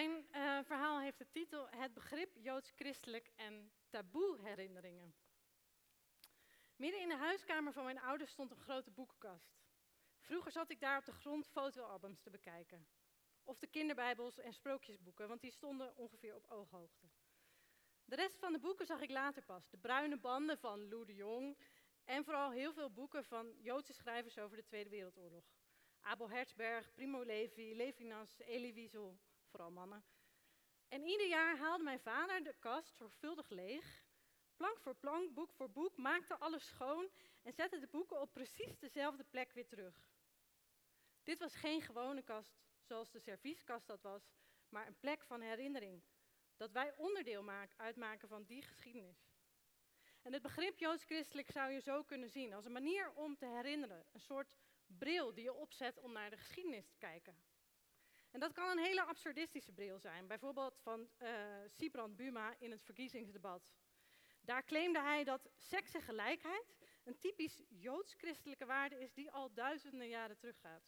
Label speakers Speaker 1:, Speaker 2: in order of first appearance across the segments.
Speaker 1: Mijn eh, verhaal heeft de titel Het begrip joods-christelijk en taboe-herinneringen. Midden in de huiskamer van mijn ouders stond een grote boekenkast. Vroeger zat ik daar op de grond fotoalbums te bekijken. Of de kinderbijbels en sprookjesboeken, want die stonden ongeveer op ooghoogte. De rest van de boeken zag ik later pas. De bruine banden van Lou de Jong en vooral heel veel boeken van Joodse schrijvers over de Tweede Wereldoorlog. Abel Herzberg, Primo Levi, Levinas, Elie Wiesel, vooral mannen. En ieder jaar haalde mijn vader de kast zorgvuldig leeg, plank voor plank, boek voor boek, maakte alles schoon en zette de boeken op precies dezelfde plek weer terug. Dit was geen gewone kast, zoals de servieskast dat was, maar een plek van herinnering, dat wij onderdeel uitmaken van die geschiedenis. En het begrip joods-christelijk zou je zo kunnen zien, als een manier om te herinneren, een soort bril die je opzet om naar de geschiedenis te kijken. En dat kan een hele absurdistische bril zijn, bijvoorbeeld van uh, Buma in het verkiezingsdebat. Daar claimde hij dat seks gelijkheid een typisch joods-christelijke waarde is die al duizenden jaren teruggaat.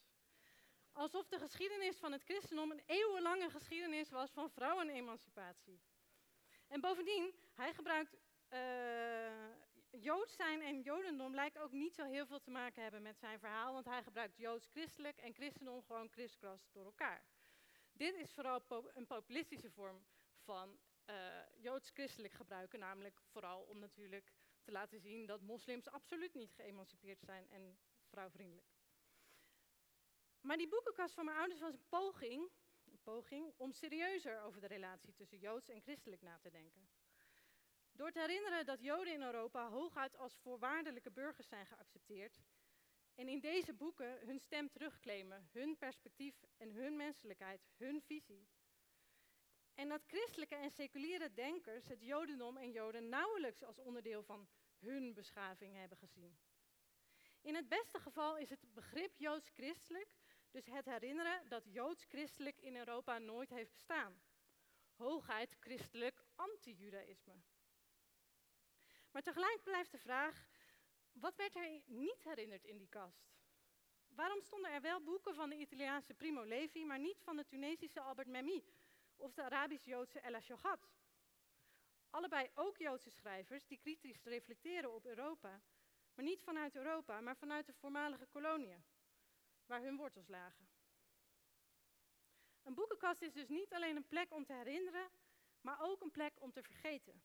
Speaker 1: Alsof de geschiedenis van het christendom een eeuwenlange geschiedenis was van vrouwenemancipatie. En bovendien, hij gebruikt uh, Joods zijn en Jodendom lijkt ook niet zo heel veel te maken hebben met zijn verhaal, want hij gebruikt Joods-christelijk en christendom gewoon kriskras door elkaar. Dit is vooral een populistische vorm van uh, Joods-christelijk gebruiken, namelijk vooral om natuurlijk te laten zien dat moslims absoluut niet geëmancipeerd zijn en vrouwvriendelijk. Maar die boekenkast van mijn ouders was een poging, een poging om serieuzer over de relatie tussen Joods en christelijk na te denken. Door te herinneren dat Joden in Europa hooguit als voorwaardelijke burgers zijn geaccepteerd en in deze boeken hun stem terugclaimen, hun perspectief en hun menselijkheid, hun visie. En dat christelijke en seculiere denkers het Jodendom en Joden nauwelijks als onderdeel van hun beschaving hebben gezien. In het beste geval is het begrip Joods-christelijk dus het herinneren dat Joods-christelijk in Europa nooit heeft bestaan. Hooguit christelijk anti-judaïsme. Maar tegelijk blijft de vraag, wat werd er niet herinnerd in die kast? Waarom stonden er wel boeken van de Italiaanse Primo Levi, maar niet van de Tunesische Albert Memmi of de Arabisch-Joodse Ella Shogat? Allebei ook Joodse schrijvers die kritisch reflecteren op Europa, maar niet vanuit Europa, maar vanuit de voormalige koloniën, waar hun wortels lagen. Een boekenkast is dus niet alleen een plek om te herinneren, maar ook een plek om te vergeten.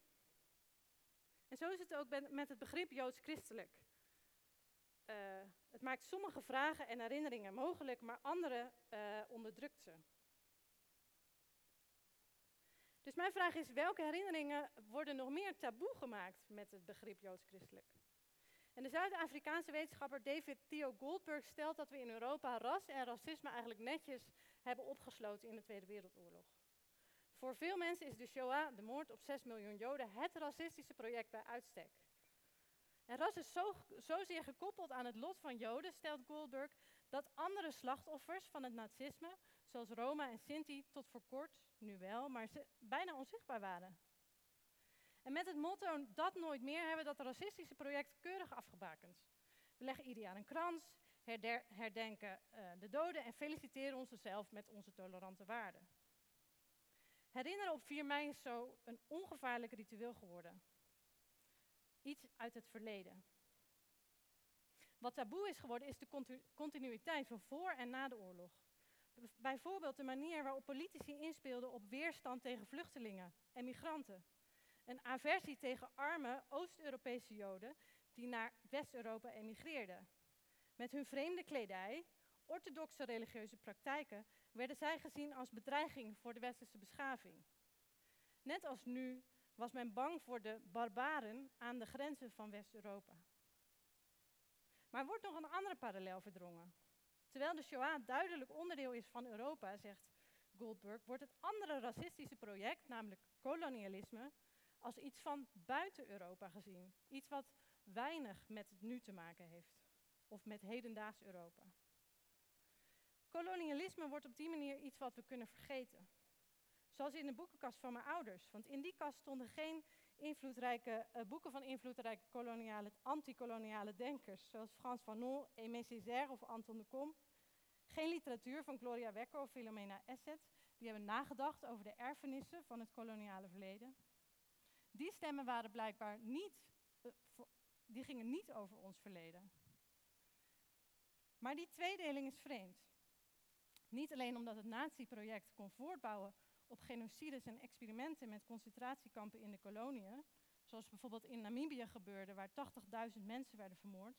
Speaker 1: En zo is het ook met het begrip joods-christelijk. Uh, het maakt sommige vragen en herinneringen mogelijk, maar andere uh, onderdrukt ze. Dus mijn vraag is, welke herinneringen worden nog meer taboe gemaakt met het begrip joods-christelijk? En de Zuid-Afrikaanse wetenschapper David Theo Goldberg stelt dat we in Europa ras en racisme eigenlijk netjes hebben opgesloten in de Tweede Wereldoorlog. Voor veel mensen is de Shoah, de moord op 6 miljoen Joden, het racistische project bij uitstek. En ras is zo, zozeer gekoppeld aan het lot van Joden, stelt Goldberg, dat andere slachtoffers van het nazisme, zoals Roma en Sinti, tot voor kort, nu wel, maar bijna onzichtbaar waren. En met het motto dat nooit meer hebben we dat racistische project keurig afgebakend. We leggen ieder jaar een krans, herdenken uh, de doden en feliciteren onszelf met onze tolerante waarden. Herinneren op 4 mei is zo een ongevaarlijk ritueel geworden. Iets uit het verleden. Wat taboe is geworden is de continuïteit van voor en na de oorlog. Bijvoorbeeld de manier waarop politici inspeelden op weerstand tegen vluchtelingen en migranten. Een aversie tegen arme Oost-Europese Joden die naar West-Europa emigreerden. Met hun vreemde kledij, orthodoxe religieuze praktijken werden zij gezien als bedreiging voor de westerse beschaving. Net als nu was men bang voor de barbaren aan de grenzen van West-Europa. Maar wordt nog een andere parallel verdrongen. Terwijl de Shoah duidelijk onderdeel is van Europa, zegt Goldberg, wordt het andere racistische project, namelijk kolonialisme, als iets van buiten Europa gezien. Iets wat weinig met het nu te maken heeft, of met hedendaags Europa. Kolonialisme wordt op die manier iets wat we kunnen vergeten. Zoals in de boekenkast van mijn ouders. Want in die kast stonden geen invloedrijke, uh, boeken van invloedrijke koloniale, antikoloniale denkers. Zoals Frans Fanon, Aimé Césaire of Anton de Kom. Geen literatuur van Gloria Wekker of Philomena Esset. die hebben nagedacht over de erfenissen van het koloniale verleden. Die stemmen waren blijkbaar niet, eh, die gingen niet over ons verleden. Maar die tweedeling is vreemd. Niet alleen omdat het nazi-project kon voortbouwen op genocides en experimenten met concentratiekampen in de koloniën, zoals bijvoorbeeld in Namibië gebeurde, waar 80.000 mensen werden vermoord,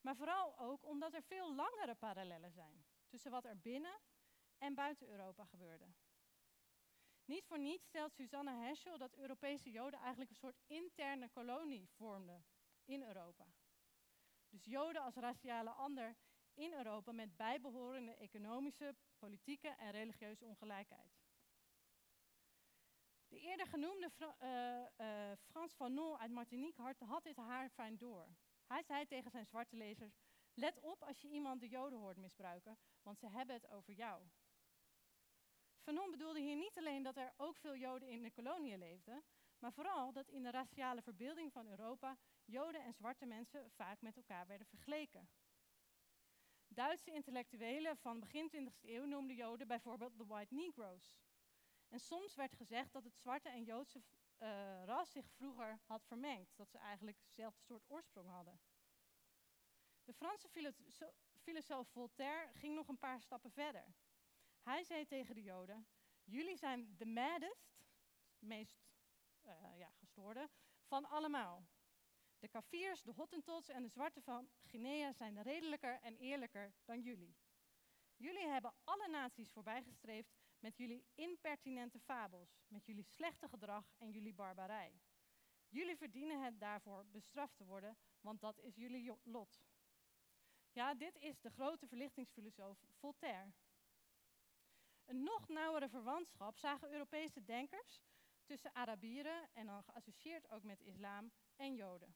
Speaker 1: maar vooral ook omdat er veel langere parallellen zijn tussen wat er binnen en buiten Europa gebeurde. Niet voor niets stelt Susanne Heschel dat Europese Joden eigenlijk een soort interne kolonie vormden in Europa. Dus Joden als raciale ander in Europa met bijbehorende economische, politieke en religieuze ongelijkheid. De eerder genoemde Fra uh, Frans Fanon uit Martinique had, had dit haar fijn door. Hij zei tegen zijn zwarte lezers: Let op als je iemand de Joden hoort misbruiken, want ze hebben het over jou. Fanon bedoelde hier niet alleen dat er ook veel Joden in de koloniën leefden, maar vooral dat in de raciale verbeelding van Europa Joden en zwarte mensen vaak met elkaar werden vergeleken. Duitse intellectuelen van begin 20e eeuw noemden Joden bijvoorbeeld de White Negroes. En soms werd gezegd dat het zwarte en Joodse uh, ras zich vroeger had vermengd, dat ze eigenlijk dezelfde soort oorsprong hadden. De Franse filosoof Voltaire ging nog een paar stappen verder. Hij zei tegen de Joden: Jullie zijn de maddest, meest uh, ja, gestoorde, van allemaal. De Kafirs, de Hottentots en de Zwarte van Guinea zijn redelijker en eerlijker dan jullie. Jullie hebben alle naties voorbijgestreefd met jullie impertinente fabels, met jullie slechte gedrag en jullie barbarij. Jullie verdienen het daarvoor bestraft te worden, want dat is jullie lot. Ja, dit is de grote verlichtingsfilosoof Voltaire. Een nog nauwere verwantschap zagen Europese denkers tussen Arabieren en dan geassocieerd ook met islam en Joden.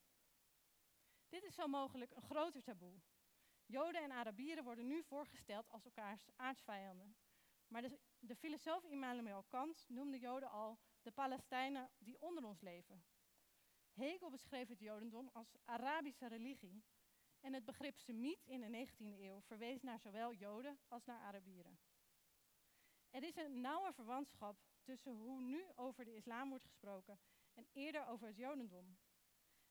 Speaker 1: Dit is zo mogelijk een groter taboe. Joden en Arabieren worden nu voorgesteld als elkaars aardsvijanden. Maar de, de filosoof Immanuel Kant noemde Joden al de Palestijnen die onder ons leven. Hegel beschreef het Jodendom als Arabische religie. En het begrip Semiet in de 19e eeuw verwees naar zowel Joden als naar Arabieren. Er is een nauwe verwantschap tussen hoe nu over de islam wordt gesproken en eerder over het Jodendom.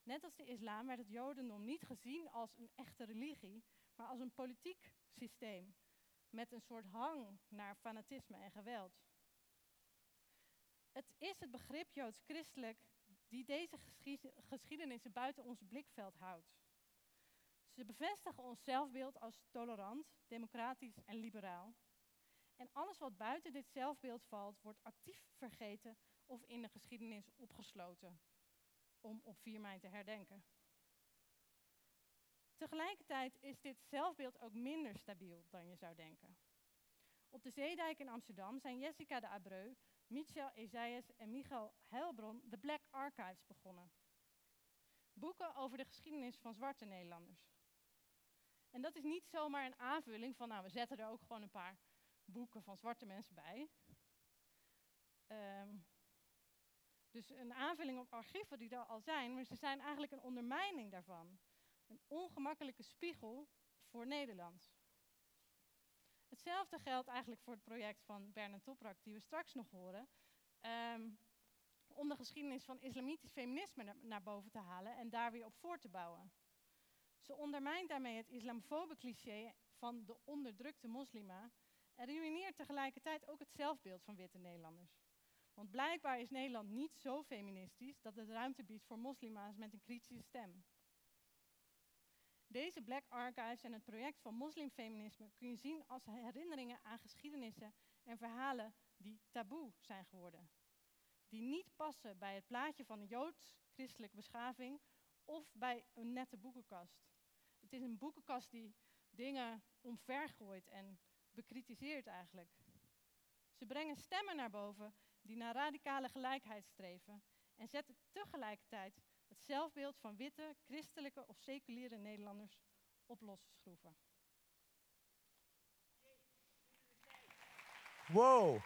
Speaker 1: Net als de islam werd het Jodendom niet gezien als een echte religie, maar als een politiek systeem met een soort hang naar fanatisme en geweld. Het is het begrip Joods-christelijk die deze geschiedenissen buiten ons blikveld houdt. Ze bevestigen ons zelfbeeld als tolerant, democratisch en liberaal. En alles wat buiten dit zelfbeeld valt, wordt actief vergeten of in de geschiedenis opgesloten, om op 4 mei te herdenken. Tegelijkertijd is dit zelfbeeld ook minder stabiel dan je zou denken. Op de Zeedijk in Amsterdam zijn Jessica de Abreu, Michel Isaias en Michael Heilbron de Black Archives begonnen. Boeken over de geschiedenis van zwarte Nederlanders. En dat is niet zomaar een aanvulling van, nou, we zetten er ook gewoon een paar boeken van zwarte mensen bij. Um, dus een aanvulling op archieven die er al zijn, maar ze zijn eigenlijk een ondermijning daarvan. Een ongemakkelijke spiegel voor Nederland. Hetzelfde geldt eigenlijk voor het project van Bernard Toprak, die we straks nog horen. Um, om de geschiedenis van islamitisch feminisme naar, naar boven te halen en daar weer op voor te bouwen. Ze ondermijnt daarmee het islamofobe cliché van de onderdrukte moslima en ruïneert tegelijkertijd ook het zelfbeeld van witte Nederlanders. Want blijkbaar is Nederland niet zo feministisch dat het ruimte biedt voor moslima's met een kritische stem. Deze Black Archives en het project van moslimfeminisme kun je zien als herinneringen aan geschiedenissen en verhalen die taboe zijn geworden. Die niet passen bij het plaatje van een joods-christelijke beschaving of bij een nette boekenkast. Het is een boekenkast die dingen omvergooit en bekritiseert eigenlijk. Ze brengen stemmen naar boven die naar radicale gelijkheid streven en zetten tegelijkertijd het zelfbeeld van witte, christelijke of seculiere Nederlanders op losse schroeven.
Speaker 2: Wow,